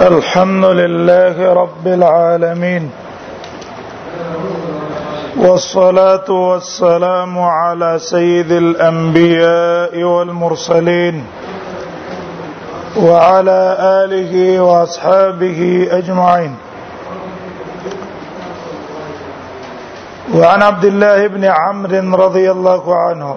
الحمد لله رب العالمين والصلاه والسلام على سيد الانبياء والمرسلين وعلى اله واصحابه اجمعين وعن عبد الله بن عمرو رضي الله عنه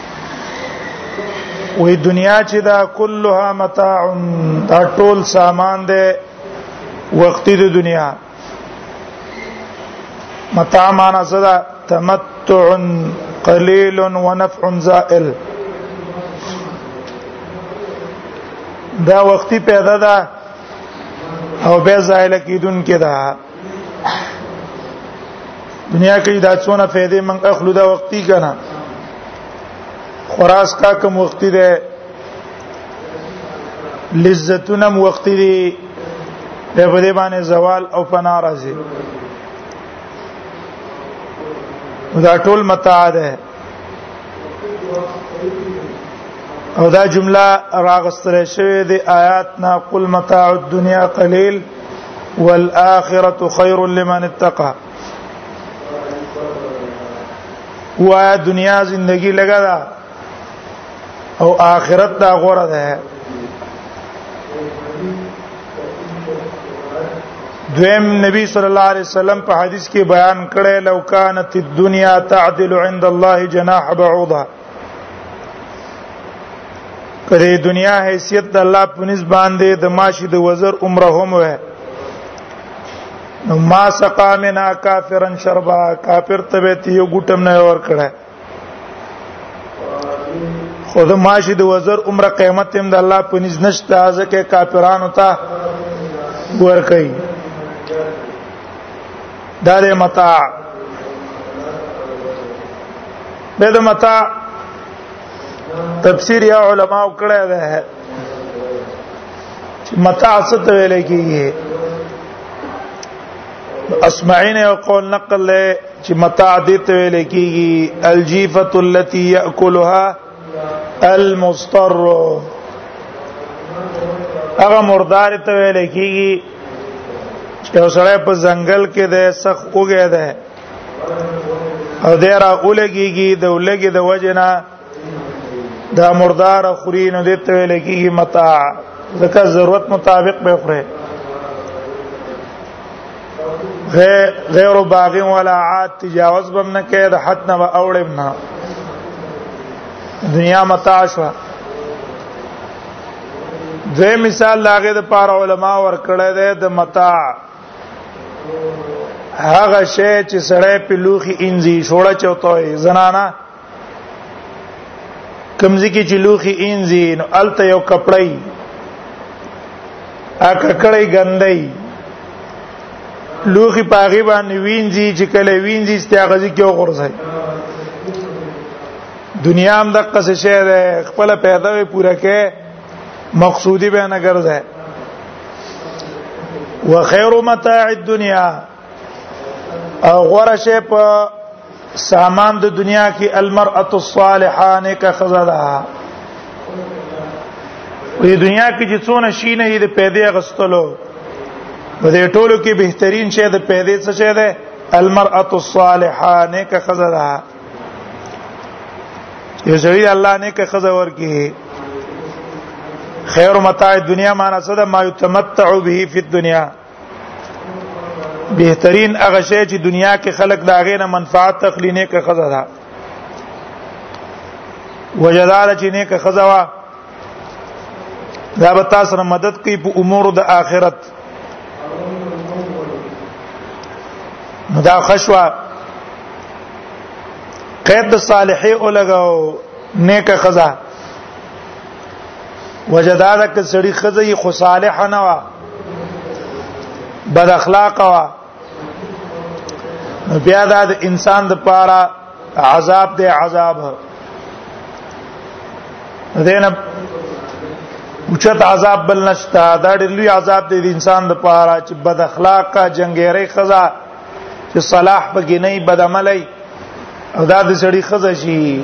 وې دنیا چې دا كلها متاع دا ټول سامان دی وختي د دنیا متاع معنا زدا تمتع قليل ونفع زائل دا وختي پیدا ده او به زائل کیدون کې ده دنیا کې دا څونه فائدې من اخلو دا وختي کنه خراس کا کوم وختي ده لذتونه وختي دي په دې باندې زوال او فنا راځي دا ټول متاع ده او دا جمله راغستل شوی د آیات نا قل متاع الدنيا قليل والآخرة خير لمن اتقى وایا دنیا زندگی لګا دا او آخرت دا غوړه ده دویم نبی صلی الله علیه وسلم په حدیث کې بیان کړی لو کانت الدنيا تعدل عند الله جناح بعوضه کله دنیا حیثیت د الله په نسبت باندې د ماشي د وزر عمره هم وه نو ما سقا منا کافرن شربا کافر ته به یو ګټم نه ور کړه خو د ماشي د وزر عمره قیامت هم د الله په نس نشته ځکه کافرانو ته ور کوي دا د متاع به د متاع تفسیر یا علما وکړه ده چې متاع څه ته ویل کیږي اسمعین او قول نقل له چې متاع دې ته ویل کیږي الجیفه التي یاکلها المستر هغه مردار ته ویل کیږي چې سړی په ځنګل کې ده سخ اوګه ده او دې را اولګيږي د اولګي د وجنه دا مردار خوري نو دې ته ویل کېږي متاع ځکه ضرورت مطابق به خوري غیر باغی ولا عاد تجاوز بم نه کید حد نه اوړم نه دنیا متاع شو دوی مثال لاغه د پاره علما ور کړه ده د متاع هغه شی چې سړی په لوخي انځي شوړه چوتوي زنانا کمزې کې چې لوخي انځي نو الته یو کپړای ا ککړې ګندای لوخي پاغي باندې وینځي چې کله وینځي استغاثه کې وغورځي دنیا هم د قصې شه ده خپل پیدا وي پوره کې مقصودی به نه ګرځي وخير متاع الدنيا او غره شی په سامان د دنیا کې المرأه الصالحه نیکه خزه ده په دنیا کې چې څونه شي نه دې پیدا غستلو په دې ټولو کې بهترین شی د پیدا څه شی ده المرأه الصالحه نیکه خزه ده یو ځوی الله نیکه خزه ورکی خیر متاع دنیا معنا څه ده ما یتمتع به فی الدنیا بهترین هغه شی چې دنیا کې خلق دا غې نه منفعت تخلینه کې خزه ده وجدار چې نه کې خزه وا دا به تاسو سره مدد کوي په امور د آخرت دا خشوا قید صالحی اولګاو نیکه خزا وجدار ک سړی خزه خو صالح نه وا بد اخلاق وا بیا دا د انسان د پاره عذاب دی عذاب دینه اوچت عذاب بل نشتا دا ډېر لوی عذاب دی د انسان د پاره چې بد اخلاق جنگيري خزا چې صلاح پکې نه بد عملي او دا د سړي خزا شي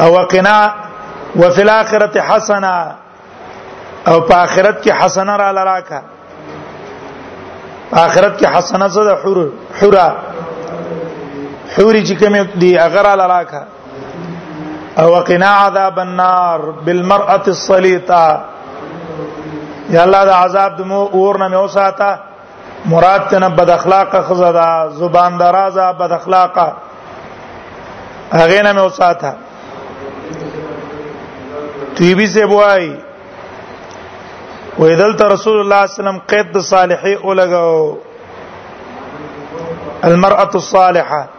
او وقنا وفي الاخره حسنه او په اخرت کې حسنه را لراکا اخرت کې حسنه زه د حور حورا حوري چې کوم دي اگر را لراکا او وقنا عذاب النار بالمرأه الصليطه یا الله د عذاب د مو اور نه مې وساته مراد تنه بد اخلاق خزه دا زبان درازه بد اخلاقه هغه نه مې وساته تیبی سے بوای وې دلته رسول الله صلی الله علیه وسلم قید صالحی اولګو المرأه الصالحه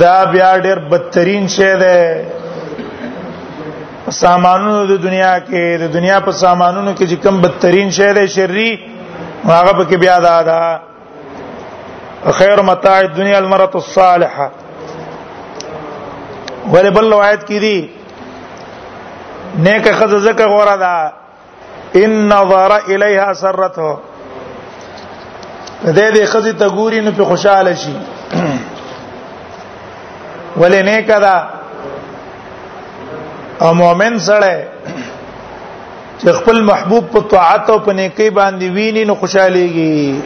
دا بیا ډېر بدترین شی دی سامانونو د دنیا کې د دنیا په سامانونو کې چې کم بدترین شی دی شری هغه پکې بیا دا ده خیر متاع الدنیا المرأة الصالحه ولې بل روایت کې دي نیکه خزه زکه غوړه ده ان نظر الیها سرته دې دې خزي ته ګوري نو په خوشاله شي ولې نه کدا او مؤمن سره چې خپل محبوب په طاعت او په نیکی باندې ویني نو خوشاليږي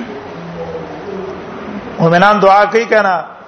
مؤمنان دعا کوي کنه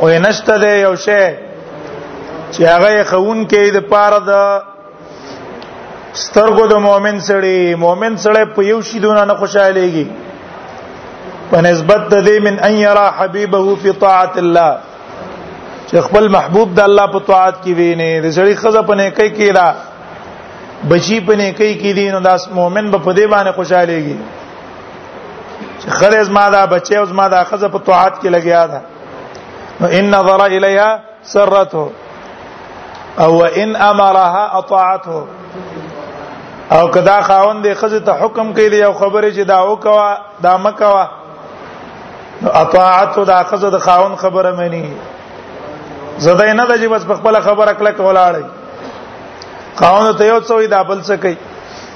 او نشته دی یو شی چې هغه خون کې د پاره د سترګو د مؤمن سړي مؤمن سړي په یو شی دونه نه خوشاليږي په نسبت د دې من ان يرى حبيبه في طاعه الله چې خپل محبوب د الله په طاعت کې ویني د سړي خزه په نه کوي کې را بچی په نه کوي کې دین او داس مؤمن په دې باندې خوشاليږي چې خره زما دا بچي او زما دا خزه په طاعت کې لګیا ده نو ان نظر الیها سرته او ان امرها اطاعته او کدا خاوند خزه ته حکم کوي دی او خبره چې دا وکوا دا مکوا نو اطاعته دا خزه د خاوند خبره مانی زده نه د جیبس په خپل خبره کله کولاړی خاوند ته یو څوې دا بل څه کوي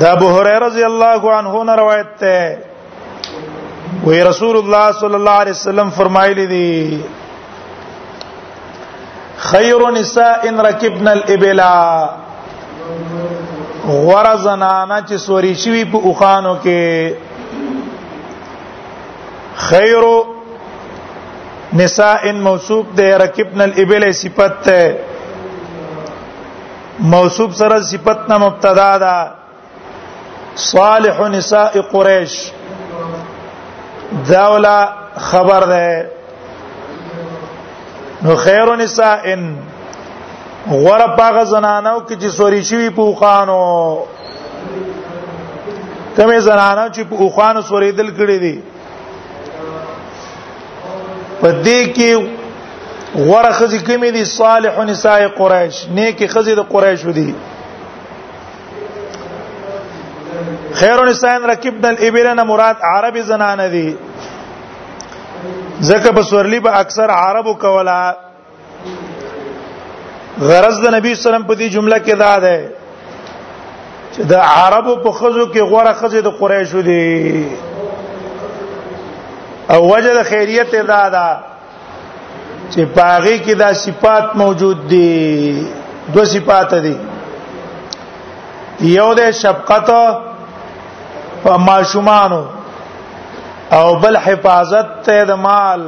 دا ابو هريره رضی الله عنه نه روایت ده وی رسول الله صلی الله علیه وسلم فرمایلی دی خیر نساء ان ركبنا الابلا غره زنانه چې سوري شوی په اوخانو کې خیر نساء موصوف ده ركبنا الابلا صفت ده موصوف سره صفت نه مبتدا ده صالح نساء قریش داولا خبر ده نو خیر نساء ان غره پاغه زنانو کې چې سوري شوی په خوانو کمه زنانو چې په خوانو سوري دل کړی دي په دې کې غوړه خزي کمی دي صالح نساء قریش نیکي خزي د قریش دي خیر نساء رکبنا الابل نه مراد عرب زنانه دي ځکه په سورلی به اکثر عربو کولا غرض د نبی سلام په دې جمله کې دا ده چې د عربو په خزو کې غوړه خزه د قریشو دي او وجه د خیریت دا ده چې پاغي کې دا صفات موجود دي دو صفات دي یو د شفقت په ماشومانو او بل حفاظت ته د مال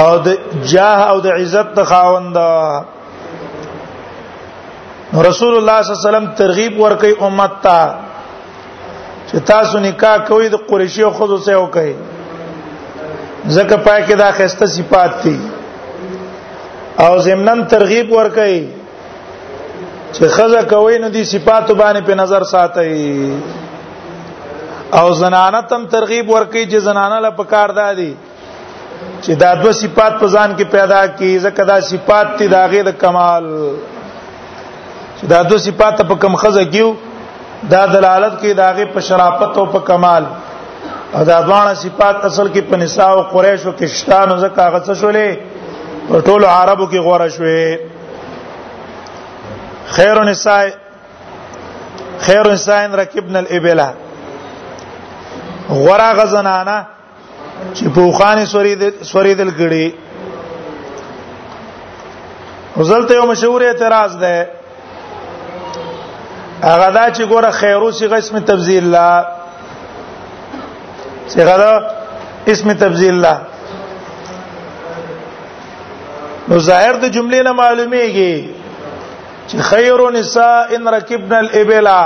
او د جاه او د عزت د خاوند رسول الله صلی الله علیه وسلم ترغیب ورکړي امت ته چې تاسو نکاح کوئ د قریشی او خود سره وکړئ ځکه پای کې دا خسته صفات دي او زمنن ترغیب ورکړي چې خزه کوي نو دي صفات باندې په نظر ساتي او زنانه تم ترغیب ورکړي چې زنانه له پکار دادي چې دا دوه صفات په ځان کې پیدا کی ځکه دا صفات دي دا غیر کمال چې دا دوه صفات په کم خزه کیو دا دلالت کوي دا غیر په شرافت او په کمال او دا دوه صفات اصل کې په نساء او قریش او کشتان او زکه هغه څه شولې په ټولو عربو کې غوړه شوې خیر النساء خیر النساء رکبنا الابلا غورا غزنانا چې پوخانه سوري سوري دل کړي وزلته یو مشهور اعتراض ده هغه دا چې ګوره خیرو سی اسم تبذیل لا څنګه دا اسم تبذیل لا نو ظاهر د جملې نه معلومیږي چې خیر نساء ان رکبنا الابلا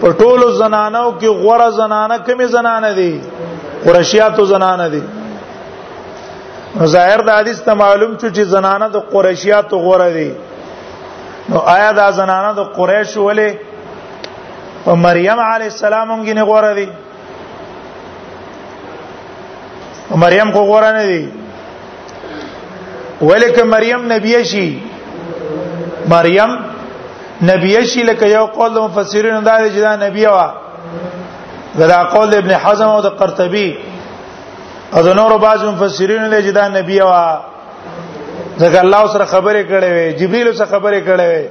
په ټولو زنانو کې غوړه زنانه کمی زنانه دي قریشیاتو زنانه دي ظاهر د حدیث ته معلوم شو چې زنانه د قریشیاتو غوړه دي نو آیا دا زنانه د قریش ولې په مریم علی السلام هم کې غوړه دي مریم خو غوړه نه دي ولکه مریم نبی شي مریم نبی شي لکه یو قول مفسرین دا چې دا نبی وا دا قول ابن حزم او د قرطبي او د نورو بعض مفسرین دی چې دا نبی وا ځکه الله سره خبرې کړې وي جبريل سره خبرې کړې وي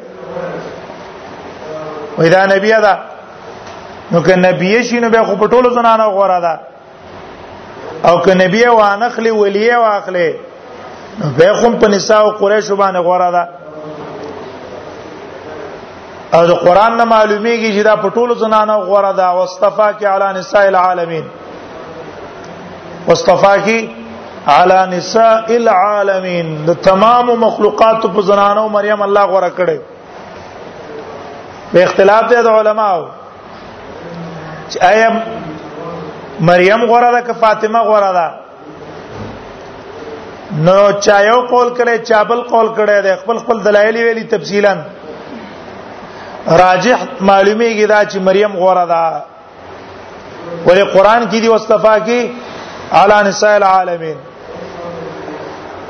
وې دا نبی دا نو که نبی شي نو به خو په ټولو زنانو غوړه ده او که نبی وانخلی ولیه واخلی به خو په نساء او قریش باندې غوړه ده او د قران نه معلومیږي چې دا په ټولو زنانو غوړه ده واستفا کی علی نساء العالمین واستفا کی علی نساء العالمین د تمام مخلوقات په زنانو مریم الله غوړه کړي به اختلاف دی د علماو چې آیا مریم غوړه ده که فاطمه غوړه ده نو چا یو قول کړي چا بل قول کړي د خپل خپل دلایل ویلي تفصیلا راجح معلومیږي دا چې مریم غوړه ده ولې قران کې دی واستفا کې علی نساء العالمین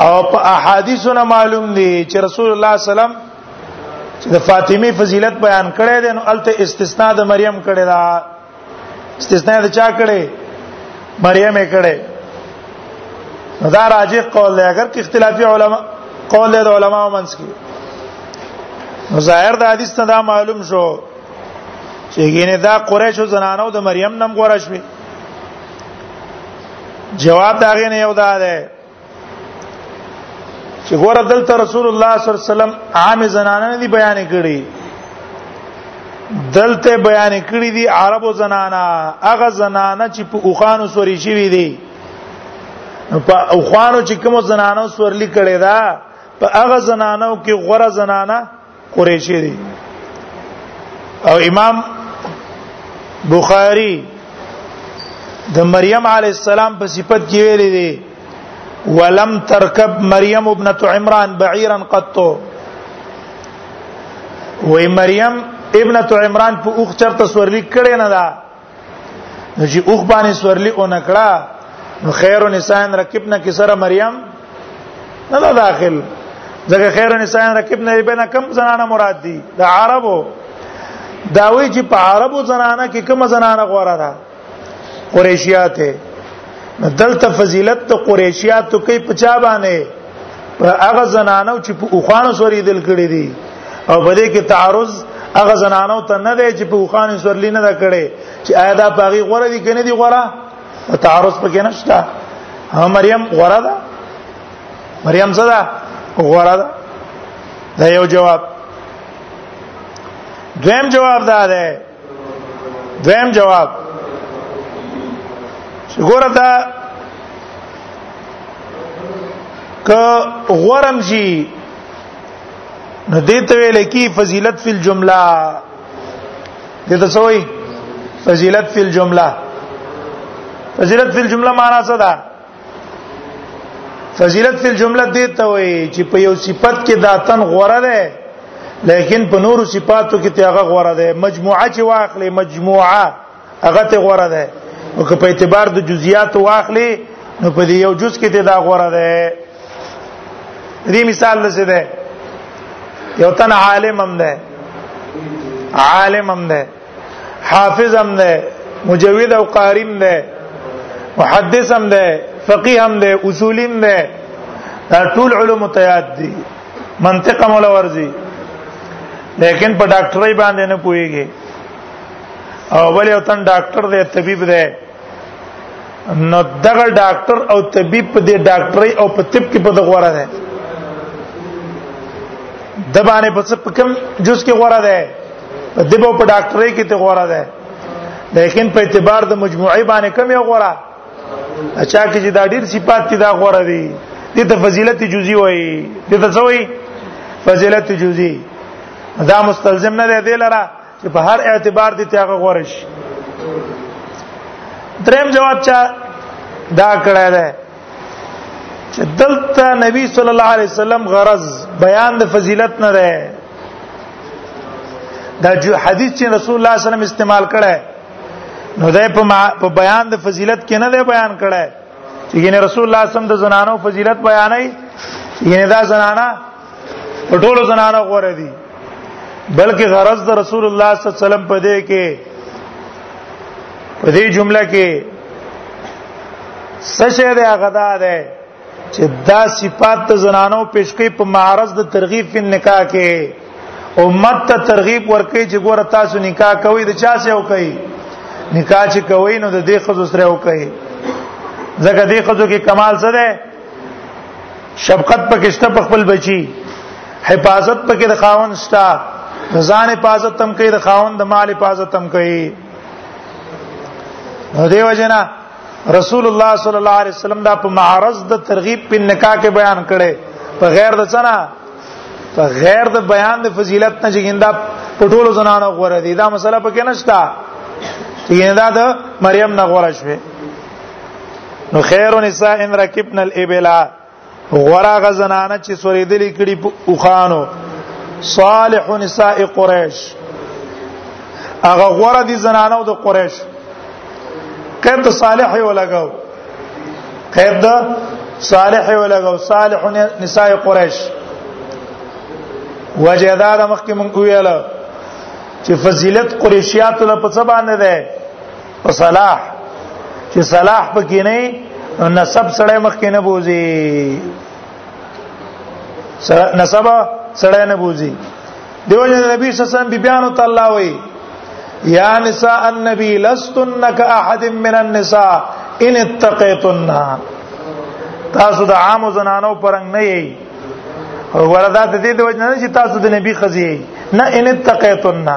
او په احادیثونو معلوم دی چې رسول الله صلی الله علیه وسلم چې د فاطمه فضیلت بیان کړي دي نو الته استثناء د مریم کړي دا استثناء د چا کړي مریم یې کړي دا راجح قول دی اگر کې اختلافي علما قول دی د علماو منځ کې ظاهر د حدیث ته دا معلوم شو چې ګینه دا قریش زنانو د مریم نم غوړه شوې جواب دا غینه یو دا ده چې ګور دلته رسول الله صلی الله علیه وسلم عام زنانه نه دی بیان کړی دلته بیان کړی دی عربو زنانه هغه زنانه چې په اوخانو سوري شوی دی په اوخانو چې کوم زنانه سورلی کړي دا په هغه زنانو کې غوړه زنانه قریشی دی او امام بخاری د مریم علی السلام په صفت کې ویل دي ولم ترکب مریم ابنه عمران بعیرا قط و مریم ابنه عمران په اوخ چرته سورلیک کړي نه دا نو چې اوخ باندې سورلی او نکړه نو خیر نسان رکبنا کې سره مریم نه دا داخل ځکه خیر نسان رکبنا یې بنا کم زنانه مراد دي د عربو داوی چې په عربو زنانه کې کوم زنانه غوړه ده قریشیاته دلته فضیلت د قریشیاتو کې پچا باندې پر هغه زنانو چې په اوخانو سوري دل کړی دي او په دې کې تعارض هغه زنانو ته نه دی چې په اوخانو سورلی نه دا کړي چې آیا دا باغی غوړه دي کنه دي غوړه تعارض پکې نشته ها مریم غوړه ده مریم څه ده غوړه ده دا یو جواب دویم جواب دا ده دویم جواب چې ګوره دا ک غورم شي نو دې ته ویل کی فضیلت فی الجمله دې ته سوې فضیلت فی الجمله فضیلت فی الجمله معنا څه ده فضیلت فی الجمله دې ته وایي چې په یو صفت کې داتن غوړه ده لیکن په نورو صفاتو کې ته هغه غوړه ده مجموعه چې واخلې مجموعه هغه ته غوړه ده او که په اعتبار د جزئیات واخلې نو په دې یو جز کې ته دا غوړه ده دې مثال لسه ده یو تن عالم هم ده عالم هم ده حافظ هم ده مجوید او قاریم ده محدث هم ده فقيه هم ده اصول هم ده دا ټول علوم تیاد دي منطق مولا ورزي لیکن په ډاکټرۍ باندې نه پويږي او بل یو تن ډاکټر دی طبيب دی نو دغه ډاکټر او طبيب په دې ډاکټري او په طب کې په دغه غوړه ده د باندې په څه کوم جز کې غوړه ده په دې په ډاکټري کې ته غوړه ده لیکن په اعتبار د مجموعي باندې کم یو غوړه اچھا کې چې دا ډیر صفات دي دا غوړه دي دې ته فضیلت جزئی وایي دې ته څه وایي فضیلت جزئی دا مستلزم نه دی لره چې په هر اعتبار دي ته هغه غوړ شي دریم جواب چا دا کړه ده چې دلته نبی صلی الله علیه وسلم غرض بیان د فضیلت نه ده دا جو حدیث چې رسول الله صلی الله علیه وسلم استعمال کړه نو ده په بیان د فضیلت کې نه ده بیان کړه چې رسول الله صلی الله علیه وسلم د زنانو فضیلت بیانای یعنی دا زنانه په ټولو زنانه غوړه دي بلکې غرض د رسول الله صلی الله علیه وسلم په دې کې په دې جمله کې سشه ده هغه ده چې دا صفات د زنانو پیشکې په معرض د ترغیب په نکاح کې امت ته ترغیب ورکړي چې ګوره تاسو نکاح کوئ د چا سره وکړي نکاح چې کوئ نو د دې خزو سره وکړي ځکه دې خزو کې کمال څه ده شفقت پکشته په خپل بچي حفاظت پکې د خاون ستا ځان حفاظت تم کوي د خاون د مال حفاظت تم کوي نو دیو جنا رسول الله صلی الله علیه وسلم دا په معرض د ترغیب په نکاح کې بیان کړي په غیر د څنا په غیر د بیان د فضیلت نه جګیندا په ټولو زنانو غوړه دي دا مسله پکې نشته چې دا د مریم نه غوړه شوه نو خیر نساء ان رکبن الابلا غورا غزنانه چې سورې دلی کړي او خانو صالح نساء قریش هغه غورا دي زنانه او د قریش قید صالح یو لګاو قید صالح یو لګاو صالح نساء قریش وجداد مخکې مونږ ویل چې فضیلت قریشیات له په څه باندې ده په صلاح چې صلاح پکې نه نسب سړی مخ کې نه بوزي نسب سړی نه بوزي دیو جن نبی صلی الله علیه وسلم بیان ته الله وی یا نساء النبی لستن کاحد من النساء ان اتقیتن تاسو د عام زنانو پرنګ نه یی وردا ته دې د وجنه چې تاسو د نبی خزی نه ان اتقیتن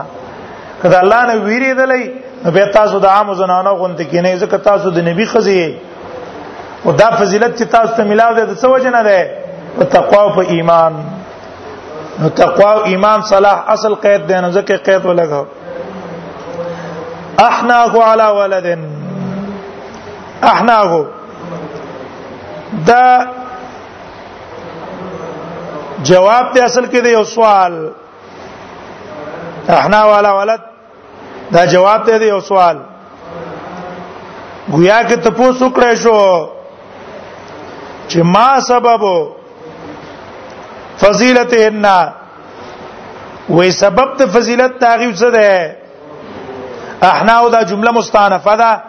کله الله نه ویریدلې نو به تاسو د عام زنانو غونډه کې نه ځکه تاسو د نبی خزي او دا فضیلت چې تاسو ته ملاو ده د څه وجه نه ده په تقوا او په ایمان نو تقوا او ایمان صلاح اصل قید دی نو ځکه قید ولګاو احناه علی ولد احناه دا جواب ته اصل کې دی یو سوال احنا والا ولد دا جواب ته دی یو سوال گویا کې ته پوس وکړې شو چې ما سبب فضیلت ان وې سبب ته فضیلت تاغي څه ده احنا دا جمله مستانفه ده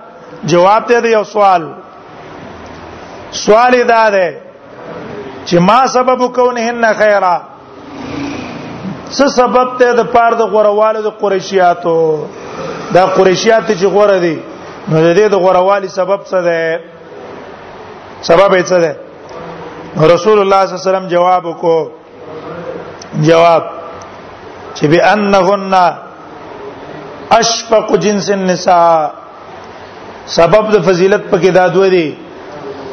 جواب ته دی یو سوال سوال دا ده چې ما سبب کونهن خیرا څه سبب ته د پاره د غوروالو د قریشیاتو دا قریشیات چې غوره دي نو د دې د غوروالي سبب څه ده سبب یې څه ده رسول الله صلی الله علیه وسلم جواب کو جواب چې بانهن اشفق جنس النساء سبب د فضیلت پکې دا دوه دي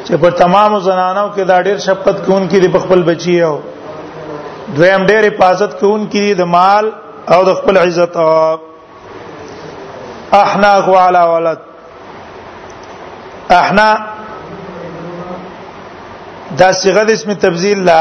چې په تمام زنانو کې دا ډېر شفقت کوونکې دي په خپل بچي او دویم ډېر حفاظت کوونکې دي د مال او د خپل عزت احنا علی ولد احنا دا صيغه د اسم تبذيل لا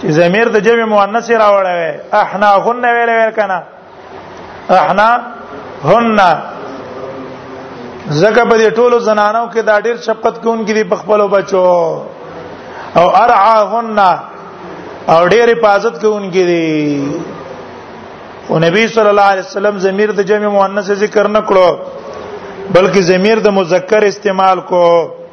چې ضمیر د جمع مؤنث راوړی وي احنا هن ویل ویل کنه احنا هن زکه په دې ټولو زنانو کې دا ډیر شفقت کوونکې دي په خپل بچو او ارعاهن او ډیر حفاظت کوونکې دي او نبی صلی الله علیه وسلم ضمیر د جمع مؤنث ذکر نه کړو بلکې ضمیر د مذکر استعمال کو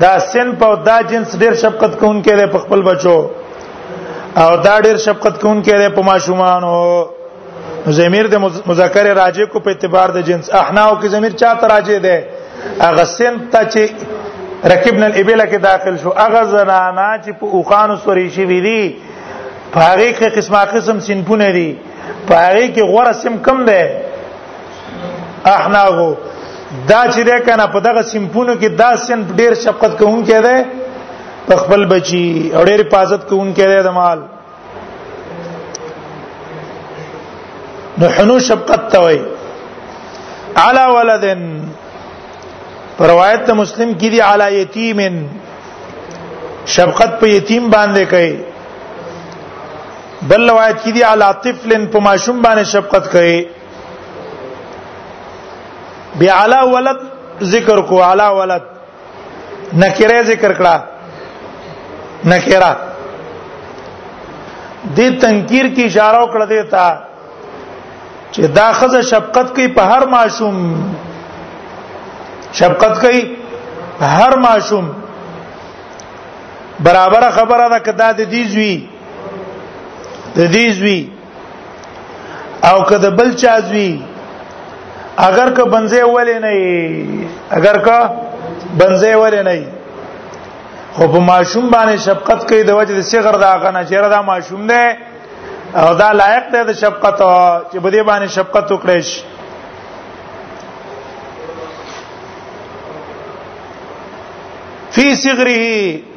دا سن په دا جنس ډیر شفقت کوونکی دی په خپل بچو او دا ډیر شفقت کوونکی دی په ماشومانو ضمیر د مذکر راجع کو په اعتبار د جنس احناو کې ضمیر چا ته راجع دی هغه سن ته چې رکبنا الابل کې داخل شو هغه زنانا چې په اوخانو سوري شي وی دي په هغه کې قسمه قسم سنپونه دي په هغه کې غوړه سم کم ده احناغو دا چې ده کنه په دغه سیمپونو کې دا سن ډیر شفقت کوونکی دی په خپل بچي او ډیر حفاظت کوونکی دی د مال نو حنو شفقت ته وای علا ولدن پر روایت ته مسلم کې دی علا یتیمن شفقت په یتیم باندې کوي بل روایت کې دی علا طفلن په ماشوم باندې شفقت کوي بیا علا ولد ذکر کو علا ولد نکره ذکر کړه نکره د تنکیر کی اشاره وکړه دیتا چې دا خزه شفقت کوي په هر معشوم شفقت کوي هر معشوم برابر خبره ده کدا د دې زوی د دې زوی او که د بل چا زوی اگر که بنځه ولې نه اگر که بنځه ولې نه خو په ماشوم باندې شفقت کوي د وجه د صغر دا غنه چیرې دا ماشوم دی او دا لایق دی د شفقت چې بده باندې شفقت وکړي شي فی صغره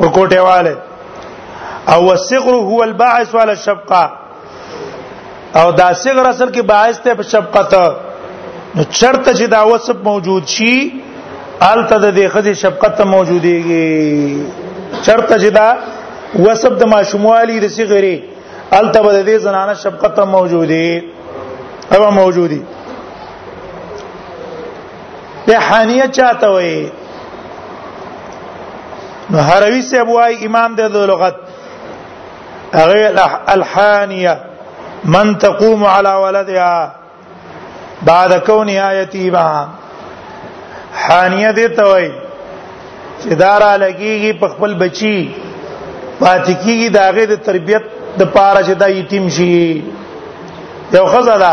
وکوټه والے او الصغر هو الباعث على الشفقه او دا صغر اصل کې باعث ته په شفقت نو چرته چې دا وصف موجود شي الته د دې خزي شفقت موجوديږي چرته چې دا وصف د ماشوموالي د صغري الته به دې زنانه شفقت موجودي او موجودي به حانیه چاته وي نو هروي سه بوای امام د لغت هغه الحانیه من تقوم على ولدها بعد كونها يتيما حانیه دې ته وای چې دارا لګيږي په خپل بچي پاتې کیږي داغه د تربيت د پاره چې دا یتیم شي یو خزه ده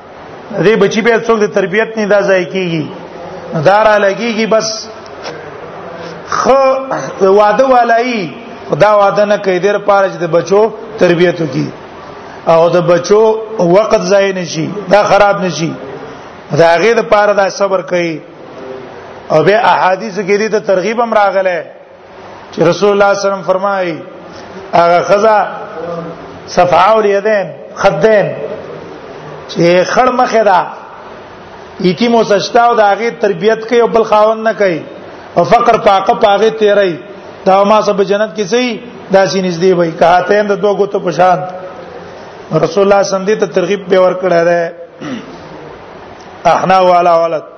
دې بچی به څوک د تربيت نه دا ځای کیږي دارا لګيږي بس خو واده والای دا واده نه کوي ډیر پاره چې د بچو تربيت وکي او د بچو وخت ضایع نشي دا خراب نشي دا غیر پاره دا صبر کوي او به احادیث کې دې ته ترغیب هم راغله چې رسول الله صلی الله علیه وسلم فرمایي هغه خزا صفعه الیدین خدین چې خړ مخه ده ایتی مو سجتا او دا غي تربيت کوي او بل خاون نه کوي او فقر پاکه پاغه تیري دا ما سب جنت کې سي دا سي نږدې وي کهاته اند دوه غوته پشان رسول الله صلی الله علیه وسلم ته ترغیب به ور کړه ده احنا والا ولد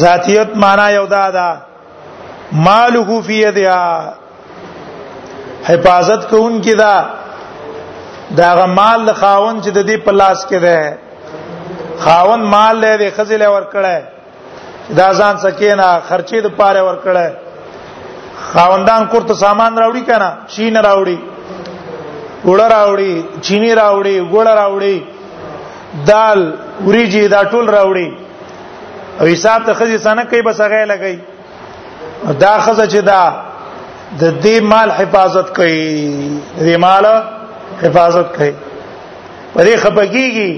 ذاتیت معنا یو دا ده ماله فی یدها حفاظت کوونکی دا دا غ مال د خاون چې د دې په لاس کې ده خاون مال له دې خزل ور کړه دا ځان سکینا خرچې د پاره ور کړه خاوندان کوته سامان راوړي کنه شین راوړي ګوړه راوړي چینی راوړي ګوړه راوړي دال وریجی دا ټول راوړي او حساب ته خزي سنه کوي بس هغه لګي دا خزه چې دا د دې مال حفاظت کوي دې مال حفاظت کوي په دې خپګيږي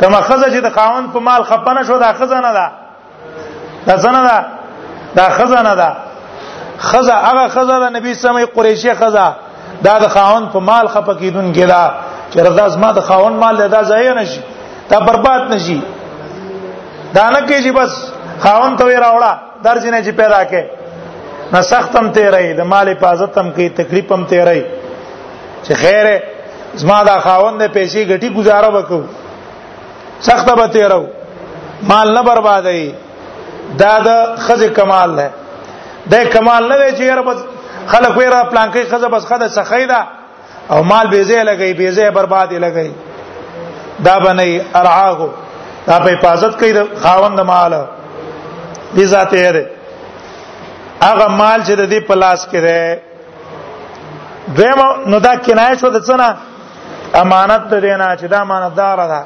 کما خزه چې د قانون په مال خپنه شو دا خزه نه ده دا څنګه ده دا خزانه ده خزا هغه خزا ده نبی سمې قریشی خزا دا د خاون په مال خپه کیدون کې دا چې رضا زما د خاون مال دا ځای نه شي دا برباد نه شي دا نه کې چې بس خاون ته راوړه درځ نه چې پیدا کې نه سختم تیرې د مال حفاظت هم کې تکلیف هم تیرې چې خیره زما دا خاون د پیسې ګټي گزاره وکړو سخت به تیرو مال نه بربادای دا د خزه کمال ده د کمال نه چې یاره بس خلک ویرا پلانکې خزه بس خزه سخیدا او مال به زی لګی به زی برباد لګی دا بنئ ارعاه دا په حفاظت کوي د خاوند مال دي ذاته یې هغه مال چې د دې پلاس کې ده دویمه نو دا کنایه شو د څنګه امانت ته دینا چې دا امانتدار ده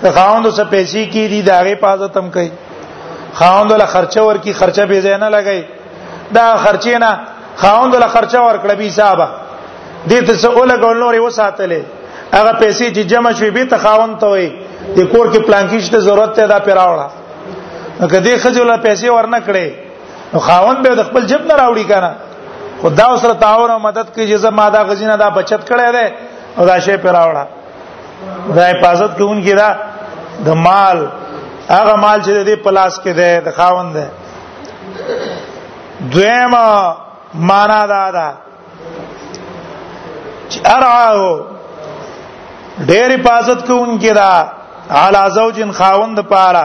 که خاوند څه پیسې کی دي دا غي پازه تم کوي خاوند له خرچه ورکی خرچه به ځای نه لګي دا خرچه نه خاوند له خرچه ورکړه به حساب دې ته څه اولګول نورې وساتلې هغه پیسې چې جمع شوي به ته خاوند ته وي د کور کې پلانکیش ته ضرورت ده دا پیراوړه کدی خځه له پیسې ورنه کړي نو خاون به د خپل جب نه راوړي کنه خدا سره تعاون او مدد کوي چې زما دا غزینه دا بچت کړی دی او دا شی پر راوړه دا حفاظت کوونکی دا د مال هغه مال چې د پلاس کې دی د خاون دی دویم معنا دا ده چې ارعاه ډېر حفاظت کوونکی دا علا زوجین خاوند پاره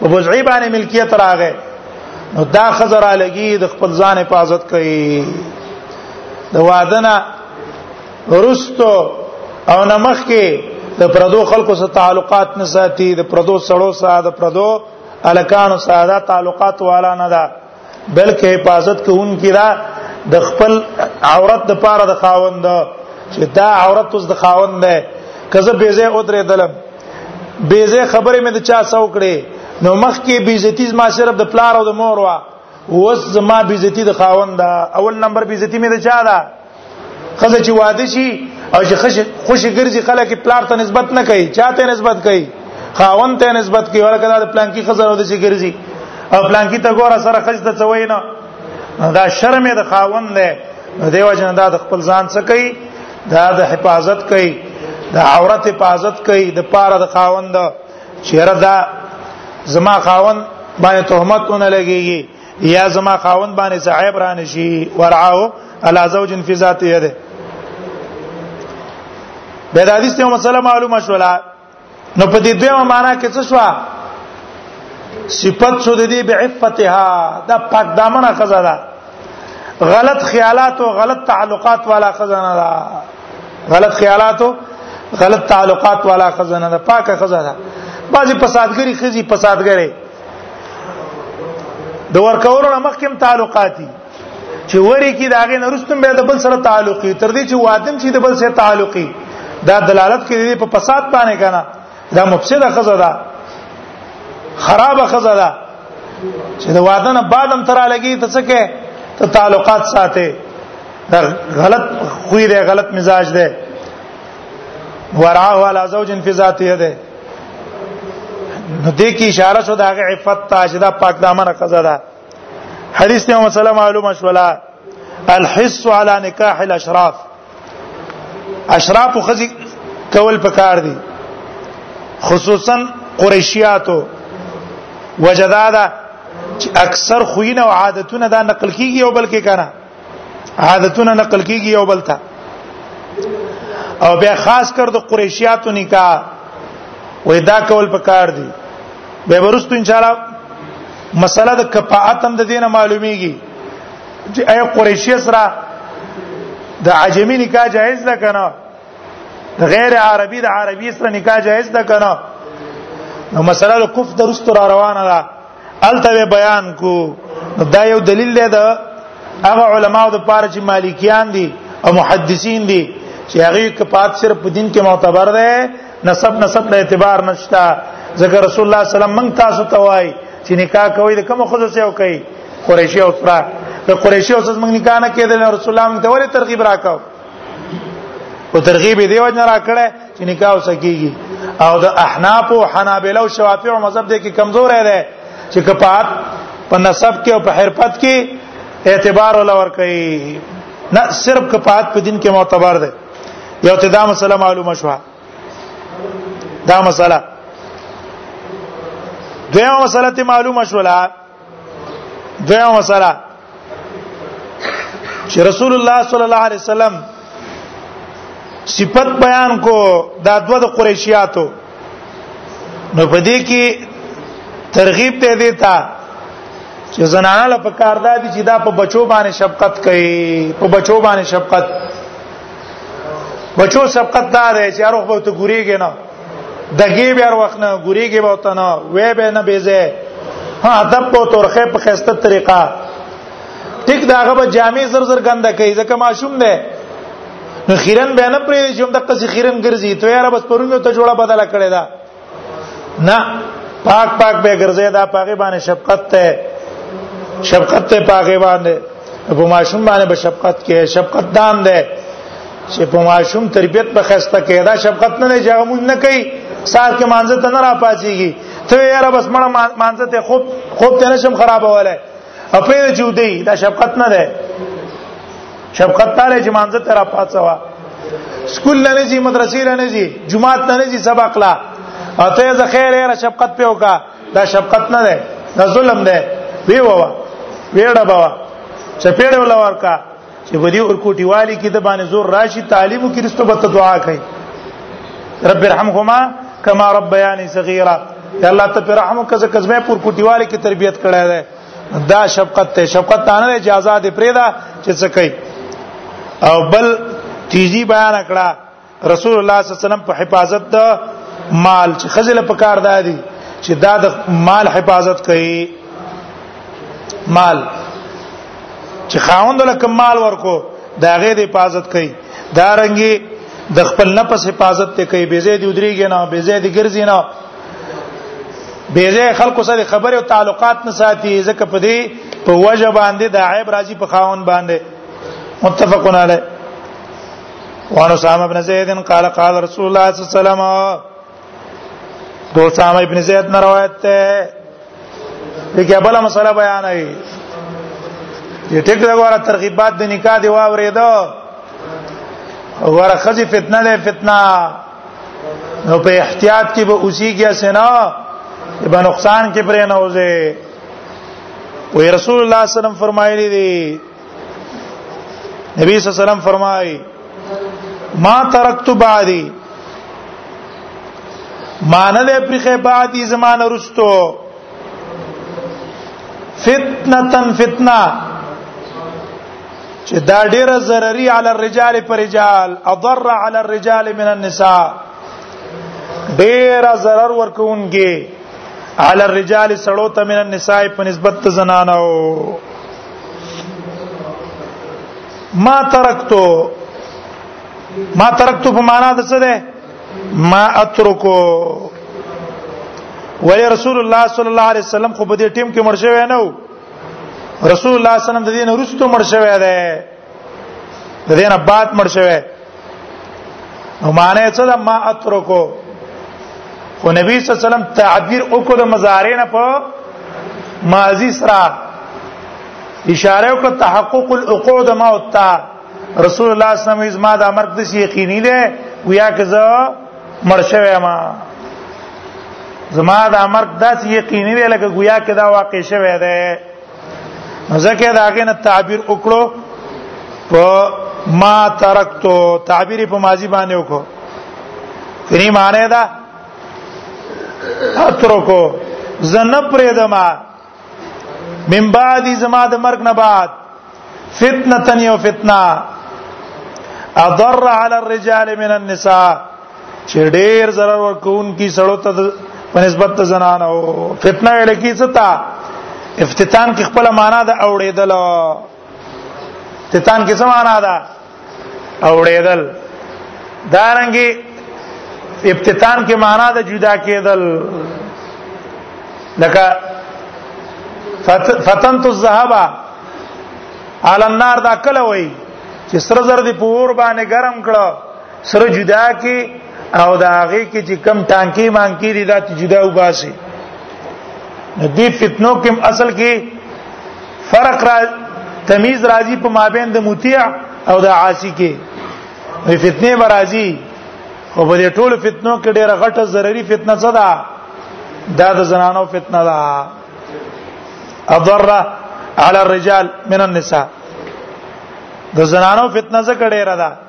په بوزعي باندې ملکیت راغې نو دا خزر لګي د خپل ځان حفاظت کوي د وادنه ورستو او نمخ کې د پردو خلکو سره تعلقات نه ساتي د پردو سړو سره د پردو الکانو سره تعلقات والا نه ده بلکې حفاظت کوونکی دا د خپل عورت د پاره د خاوند چې دا عورت اوس د خاوند نه کزه بیزه او درې دلم بیزه خبره مې د چا سو کړې نو مخ کې بیزتی ما صرف د پلار او د مور وا وس زما بیزتی د خاوند اول نمبر بیزتی مې د چا ده خزه چې واده شي او چې خوش خوشي ګرځي خلک پلار ته نسبت نه کوي چاته نسبت کوي خاون ته نسبت کوي ورکه دا پلان کې خزه ود شي ګرځي او پلان کې ته ګوره سره خځ ته څوي نه دا شرم د خاون دی دیو جن دا د خپل ځان څخه کوي دا د حفاظت کوي د عورت حفاظت کوي د پاره د خاوند چیرې دا زما خاوند باندې تهمت نه لګيږي یا زما خاوند باندې څه عیب را نشي ورعاو علی زوج فی ذات یده به د حدیث ته مسله معلومه شولا نو په دې دیمه معنا کې څه شو صفت شو د دې بعفتها دا پاک دامنه خزا ده غلط خیالات او غلط تعلقات والا خزانه ده غلط خیالات او غلط تعلقات والا خزانه ده پاکه خزانه ده بعضی فسادګری خزي فسادګری د ورکولو نه مخکې تعلقاتي چې وری کې داغه نرستم به د بل سره تعلقي تر دې چې وادم چې د بل سره تعلقي دا دلالت کوي په فساد باندې کنه دا مفسده خزه ده خراب خزه ده چې د واده نه بعد هم تر لګي ته څه کې ته تعلقات ساته دا غلط خوې ده غلط مزاج ده ورعه علی زوج فی ذاته ده نو دې کې اشاره شو دا عفت ته چې دا پاک دامن قضا ده حدیث ته مسله معلومه شولا الحس على نکاح الاشراف اشراف خزي کول پکار دي خصوصا قریشیاتو وجدادا چې اکثر خوینه او عادتونه دا نقل کیږي او بلکې کنه عادتونه نقل کیږي یو بل ته او بیا خاص کر د قریشیاتو نکاح وې دا کول پکار دي به ورستو ان شاء الله مسله د کفاءت هم د دینه معلومیږي چې اي قریشی سره د عجمی نکاح جائز ده کنه غیر عربي د عربي سره نکاح جائز ده کنه نو مسله د کفر درست را روانه ده الته بیان کو دا یو دلیل دی دا هغه علماو د پاره چې مالکیان دي او محدثین دي چې هغه کپات صرف په دین کې معتبر ده نسب نسب له اعتبار نشتا ځکه رسول الله صلی الله علیه وسلم موږ تاسو ته وای چې نکاح کوي د کوم خزو سره کوي قریشی او سره د قریشی او سره موږ نکاح نه کېدل رسول الله موږ ته ولې ترغیب راکاو او ترغیب دی وجه راکړه چې نکاح وسکیږي او د احناف او حنابلو شوافیع مذهب دې کې کمزور دی چې کپات په نسب کې او په حرفت کې اعتبار ولا ور کوي نه صرف کپات په دین کې معتبر دی یو ته دا مسله معلومه شوه دا مسله دیمه مسله ته معلومه شوه دویم مسله چې رسول الله صلی الله علیه وسلم صفت بیان کو دا دوه د قریشیاتو نو په دې کې ترغیب ته دیتا چې زنانه له پکار دا دي چې دا په بچو باندې شفقت کوي په بچو باندې شفقت بچو شفقت دا دی چې هر وخت ته ګوريږي نه دګي بیر وخت نه ګوريږي به وته نه وې به نه بيزه ها ادب په تورخه په خسته طریقه ټیک داغه به جامع زر زر ګنده کوي ځکه ماشوم دی نو خیرن به نه پرې چې هم دغه څه خیرن ګرځي ته یاره بس پرونی ته جوړه بدله کړې ده نه پاک پاک به ګرځي دا پاګې باندې شفقت ته شفقت ته پاګې باندې په ماشوم باندې به شفقت کې شفقت دان ده چې په ماشوم تربيت په خسته کې دا شفقت نه لږه مونږ نه کوي سار کې مانزه ته نه را پاتېږي ته یاره بس مړه مانزه ته خوب خوب ته نشم خرابوله اپې چې ودی دا شفقت نه ده شفقت تعالی چې مانزه ته را پاتوا سکول نه نزي مدرسې نه نزي جمعات نه نزي سبق لا اته زه خیر یاره شفقت په وکا دا شفقت نه ده دا ظلم ده وی ووا ویړه بوا چپېړه ولا ورکا چې په دې ورکوټي والی کې د باندې زور راشي تعلیم کې رسته به دعا کوي رب ارحمهما کما ربياني صغيرا یا الله ته پر رحم وکړه چې کزمه پر کوټي والی کې تربيت کړای دی دا شفقت ته شفقت تانه دی چې آزاد پرې دا چې څه کوي او بل تیزی بیان کړه رسول الله صلی الله علیه وسلم په حفاظت د مال چې خزل په کار دادي چې دا د مال حفاظت کوي مال چې خاوند له کمال ورکو دا غي د حفاظت کوي دا رنګي د خپل نفس حفاظت ته کوي بيزه دي ودريږي نه بيزه دي ګرځي نه بيزه خلکو سره خبره او تعلقات نه ساتي ځکه په دې په وجه باندې د عیب راځي په خاوند باندې متفقون علیه وان اسامه بن زید قال قال رسول الله صلی الله علیه وسلم دو اسامه ابن زید نه روایت ده دغه بل مسله بیان وی چې ټیک دا غواړه ترغیبات د نکاح دی واورېدو غواړه خزي فتنه ده فتنه نو په احتیاط کې به اوسې کې سنا به نقصان کې پرې نه وځي وی رسول الله صلی الله علیه وسلم فرمایلی دی نبی صلی الله علیه وسلم فرمایي ما ترکت بعدی مان له پرخه بعدی زمانه رستو فتنه فتنه چې دا ډیره ضرری علی الرجال پر رجال اضر علی الرجال من النساء ډیره ضرر ورکوونکی علی الرجال سړو ته من النساء په نسبت زنانو ما ترکتو ما ترکتو په معنا د څه ده ما اترکو ولی رسول الله صلی الله علیه وسلم خو په دې ټیم کې مرشه وای نه رسول الله صلی الله علیه وسلم د دې نه رسټو مرشه وای ده د دې نه بعد مرشه وای نو معنی څه ده ما اترکو خو نبی صلی الله علیه وسلم تعبیر وکړ مضارع نه په ماضی سره اشاره وکړه تحقق الوقوع د ما وتا رسول الله صلی الله علیه وسلم ما د امر د شي یقیني ده ویا که زه مرشوه ما زما د امر داس یقیني دی لکه گویا کې دا واقع شوه دی ځکه دا غنه تعبیر وکړو په ما ترکتو تعبیر په ماضی باندې وکړو یعنی معنی دا اترکو زن پرېدما من بعد زما د مرګ نه بعد فتنه یو فتنه اضر على الرجال من النساء چې ډېر zarar ورکون کی سړو ته په نسبت ته زنان او فتنه ویل کی څه تا افتتان کې خپل معنا د اوړېدل افتتان کې څه معنا ده اوړېدل دارنګي افتتان کې معنا د جدا کېدل لکه فتنت الذهب على النار دا کله وای چې سر زر دی پور باندې ګرم کړه سره جدا کی او دا هغه کې چې کم ټانکی مانکی دي دا جدا وباسي دې فتنو کې اصل کې فرق را تمیز راځي په مابین د مطیع او د عاصی کې وی فتنه برازي او په دې ټولو فتنو کې ډېر غټه ضروري فتنه څه ده دا د زنانو فتنه ده اضر على الرجال من النساء د زنانو فتنه څه کړي را ده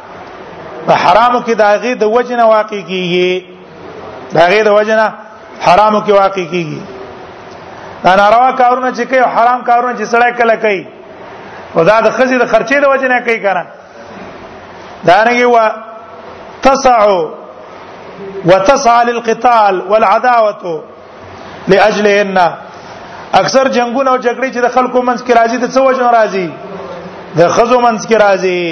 په حرامو کې د هغه د وجنه واقع کیږي د هغه د وجنه حرامو کې واقع کیږي دا ناروا کارونه چې کوي حرام کارونه چې سړی کله کوي او دا د خزي د خرچې د وجنه کوي کنه دا نه یو تسع وتسعى للقتال والعداوه لاجل ان اکثر جنگونه او جګړې چې د خلکو منځ کې راځي د څه وجه راځي د خزو منځ کې راځي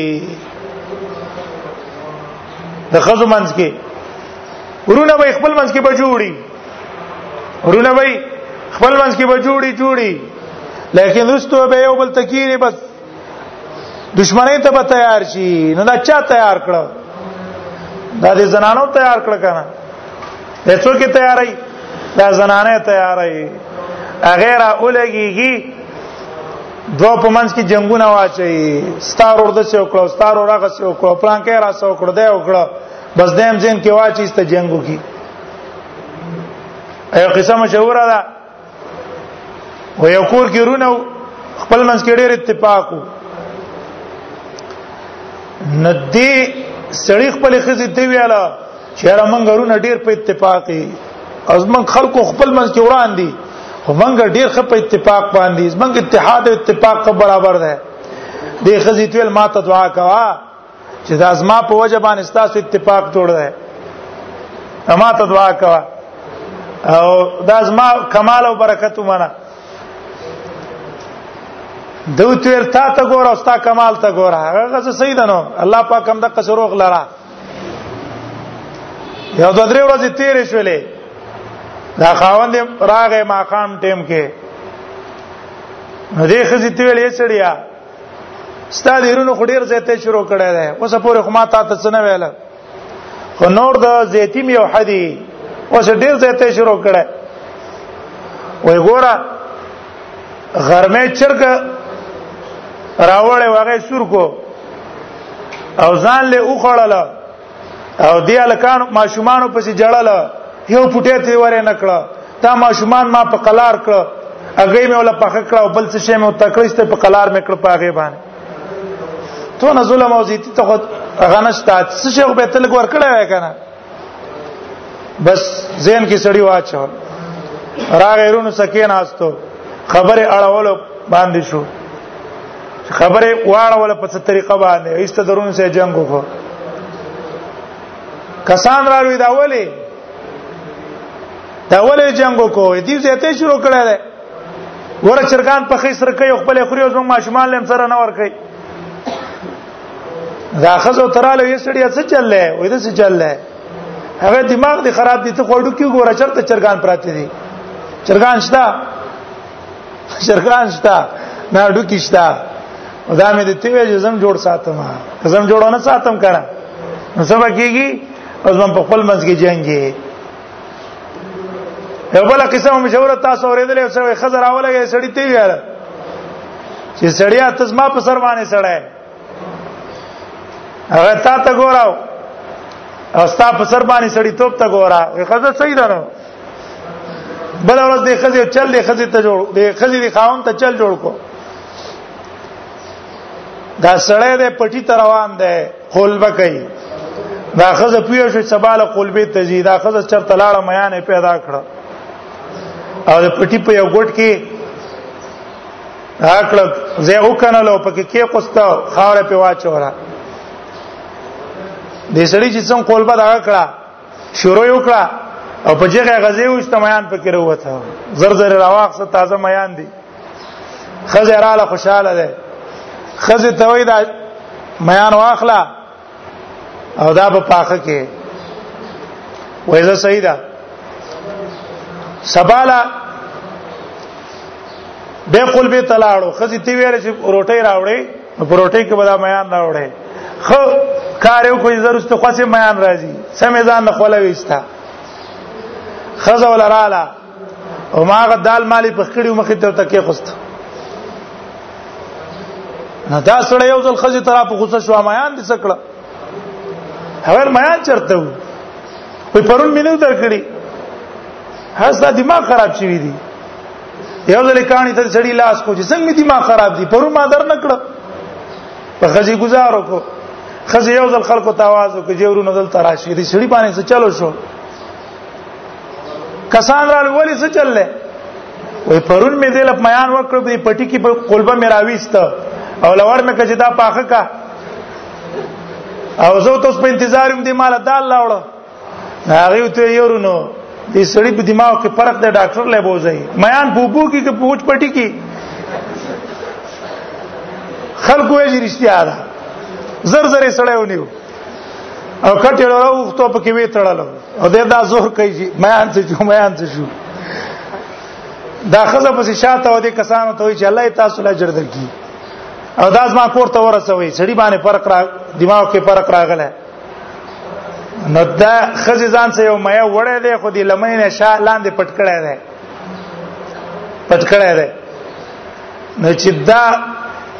د خزو منځ کې ورونه به خپل منځ کې به جوړي ورونه به خپل منځ کې به جوړي جوړي لیکن رستو به یو بل تکینی بس دشمنی ته به تیار شي نو دا چا تیار کړو دا د زنانو تیار کړ کنه هیڅو کې تیارای دا زنانه تیارای غیر اولګيږي دو په منځ کې جنگونه واچي ستار ورده سه وکړو ستار ورغه سه وکړو پلان کې را سه وکړو دی وکړو بس دیم جنگ کې واچي ست جنگو کې ایو قصه مشهور ده و یو کور کې رونه خپل منځ کې ډېر اتفاق وو ندی سړی خپل خزي دی ویاله چې را مونږ رونه ډېر په اتفاقي از من خلکو خپل منځ کې وران دي خو مونږ ډېر خپ په اتفاق باندې مونږ اتحاد او اتفاق برابر ده دې خزي تل ماته دعا کوا چې دا زما په وجه باندې ستاسو اتفاق جوړ دی اما ته دعا کوه او دا زما کمال او برکت ومنه دو تیر تا ته ګور او ستا کمال ته ګور هغه غزه صحیح ده نو الله پاک هم د قصروغ لرا یو دوه درې ورځې تیرې شولې دا خاوند راغې ماقام ټیم کې نو دې خزي ته ویلې سړیا ستاد ایرونو خو ډیر زیاته شروع کړی دی اوس پورې خو ما تا ته څه نه ویل خو نور د زیتیم یو حدی اوس ډیر زیاته شروع کړی وای ګوره غرمه چرګ راوړې وغه سور کو او ځان له اوخړل او دی الکان ماشومان په سي جړل یو پټه تی ورې نکړه تا ماشومان ما په قلار کړه هغه مې ولا پخ کړه او بل څه شی مې تکړسته په قلار مې کړ په هغه باندې تو نه ظلم او زیتی ته خود غنشتا څه شی به تل ګور کړه وای کنه بس زین کې سړی واچو راغیرونو سکین آستو خبره اړولو باندې شو چې خبره واړول په څه طریقه باندې ایست درون سره جنگ وکړو کسان راوي دا ولې دا ولې جنگ وکړو دې زیاته شروع کړه ده ور چرګان په خې سره کوي خپل خوري او زموږ ماشومان لم سره نه ور کوي دا خزو تراله یې سړی څه چللې وې دې څه چللې هغه دماغ دې خراب دي ته خوړو کې ګوره چرته چرګان پراته دي چرګان شته شرخان شتا نه ډوکی شتا دا مې د تیوې جزم جوړ ساتم زم جوړونه ساتم کنه نو سبا کیږي او زم په خپل منځ کې جنگي یو بل قصه هم مشهور تاسو اورېدلې او سوي خزر اولګې سړی تیوې یاره چې سړیا تزما په سر باندې سړی هغه تا ته ګوراو او ستا په سر باندې سړی توپ ته ګورا خزه صحیح ده نو بل ورځ د خځې چل د خځې ته جوړ د خځې د خاون ته چل جوړ کو دا سړی د پټی ته روان دی خلبه کوي دا خزه پیو شو سباله قلبه تزي دا خزه چرته لاړه میانه پیدا کړه او د پټی په یو ګټ کې هاکړه زه وکنلو پکې کې قستا خاور په واچورا د سړی چې څنګه قلبه دا کړه شروع وکړه او په جګه غزي وشته میان پکې وروته زر زر راواخ څه تازه میان دي خزه رااله خوشاله ده خزه ته وای دا میان واخلا او دا په پاخه کې وایزه صحیح ده سباله به قلبي تلاړو خزي تی ویل چې روټي راوړي نو پروټي کې بلا میان راوړې خو کار یو کوی زرست خو سه میان راځي سمې ځان نه خوله وستا خزه ولا رااله او ما غ دال مالی په خړی مخې ته تکې خوست نه دا سره یو ځل خزه ترا په غوسه شو میان دې سکړه هغه میان چرته وي په پرون مینو درکړي هستا دماغ خراب شوی دی یو ځل کانی ته سړی لاس کو چې څنګه دي ما خراب دي پرو ما در نکړه په خزي گزارو کو خزي یو ځل خلکو ته आवाज وکړي چې ورو نزل تراشي دي سړی باندې څه چلو شو کسان را ولې څه چلله وې پرون مې دل په میان وکړ په پټي کې په قلبه مې راويست او لور مې کجدا پاخه کا او زه تاسو په انتظار يم دې مال دال لاوړ هغه ته یورونو دې سړی په دماغ کې فرق دی ډاکټر له بوزي میان بوبو کې کې پوچ پټي کې خلکو یې رښتیا ده زر زر سړی ونیو او کټه راوخته په کې وی تړلو او دې دا زور کوي چې میان څه جو میان څه شو دا خزه پسې شاته و دې کسانو ته وی چې الله تاسو له جر درکې او دا زما کور ته ورسوي سړي باندې فرق را دماغ کې فرق راغله نو دا خزي ځان سه یو مې وړې ده خو دې لمې نه شا لاندې پټ کړې ده پټ کړې ده نو چې دا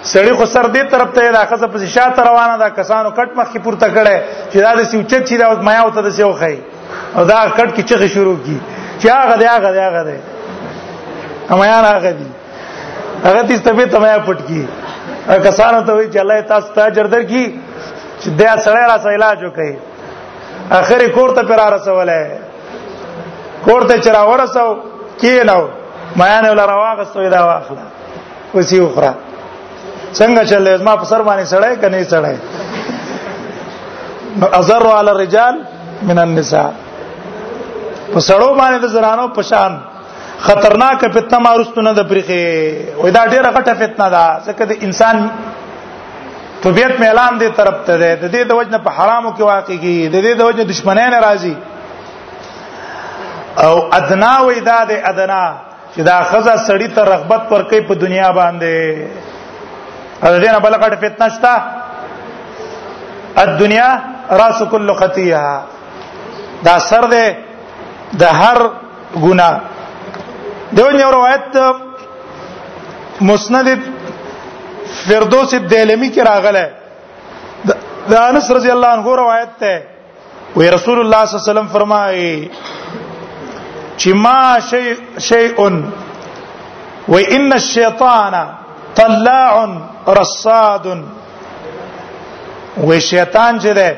سړی خو سر دې طرف ته دا خزه په شاته روانه ده کسانو کټ مخ کې پورته کړي چې دا د سوچت چې دا مې او ته د سیو خي او دا کټ کې چغه شروع کی چې هغه دی هغه دی هغه دی اما یار هغه دی هغه دې طبيعت ته مې پټ کی کسانو ته وی چې الله تاسو ته اجر درکړي چې دا سړی را سره علاج وکړي اخر کور ته پر رسوله کور ته چر ورسو کینو میان ولا راغستو دا واخله وسی اخرى څنګه چلې ما په سر باندې سړی کني سړی ازر علی الرجال من النساء په سړو باندې د زنانو پشان خطرناک فتنه مارستو نه د پرخه وای دا ډیره غټه فتنه ده ځکه د انسان طبيعت میلان دې طرف ته ده د دې د وجنه په حرامو کې واقع کی د دې د وجنه دشمنان راضي او ادنا وې دا د ادنا چې دا خزه سړی ته رغبت ورکې په دنیا باندې او دې نه بلغټ فتنه شته الدنيا راس كل خطيه دا سر ده د هر ګناه دیو یو روایت مسند فردوس دیلمی کې راغله د انس رضی الله عنه روایت ده وی رسول الله صلی الله علیه وسلم فرمایي چې ما شی شیء و ان الشیطان طلاع رصاد و شیطان چې ده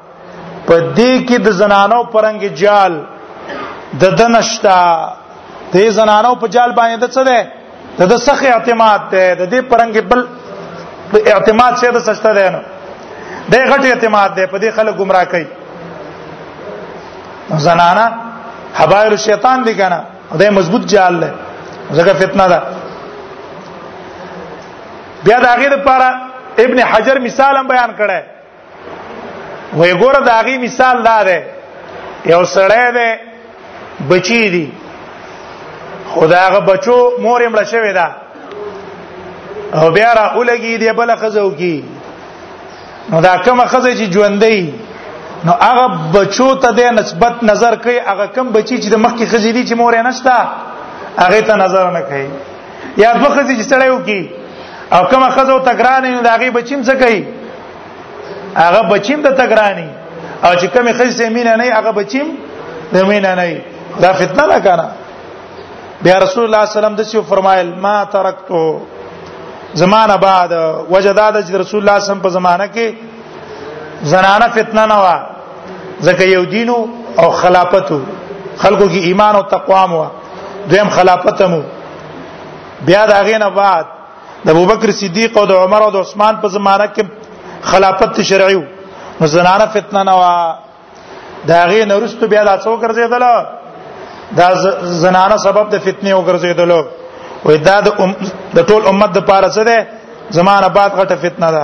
په دې کې د زنانو پرنګ جال د دنشتا د زنانو په جال باندې د څه ده د د سخه اعتماد ده د دې پرنګ بل اعتماد شه د سشته ده نو د غټ اعتماد ده په دې خلک گمراه کوي زنانا حبایل شیطان دي کنه دا مضبوط جال ده زګه فتنه ده بیا دا غیر لپاره ابن حجر مثال هم بیان کړه وې ګوره دا غي مثال دا ده یو سړی دی بچی دی خداغه بچو مور یې مړ شوی دا او بیا را اولګي دی بل خزو کی نو دا کوم خزه چې ژوندۍ نو هغه بچو ته د نسبت نظر کوي هغه کم بچی چې د مخکې خزې دي چې مور یې نشتا هغه ته نظر نه کوي یا دوه خزي چې سړی وکي او کومه خزه او تګرانې نو داغي بچیم څه کوي هغه بچیم د تګرانې او چې کومه خزه سي مینه نه هغه بچیم د مینه نه دا فتنه نه کنه بیا رسول الله صلی الله علیه وسلم د څه فرمایل ما ترکتو زمانہ بعد وجدا د رسول الله صلی الله علیه وسلم په زمانہ کې زنانه فتنه نه و ځکه یو دینو او خلافتو خلکو کې ایمان او تقوا مو دویم خلافت مو بیا دا غینه بعد د ابوبکر صدیق او د عمر او د عثمان په زمانه کې خلافت شرعي نو زنانه فتنه نه وا دا غي نورستو بیا لا څو ګرځیدل دا زنانه سبب د فتنې او ګرځیدل وې دا د ام د ټول امت د پاره څه ده زمانه بعد غټه فتنه ده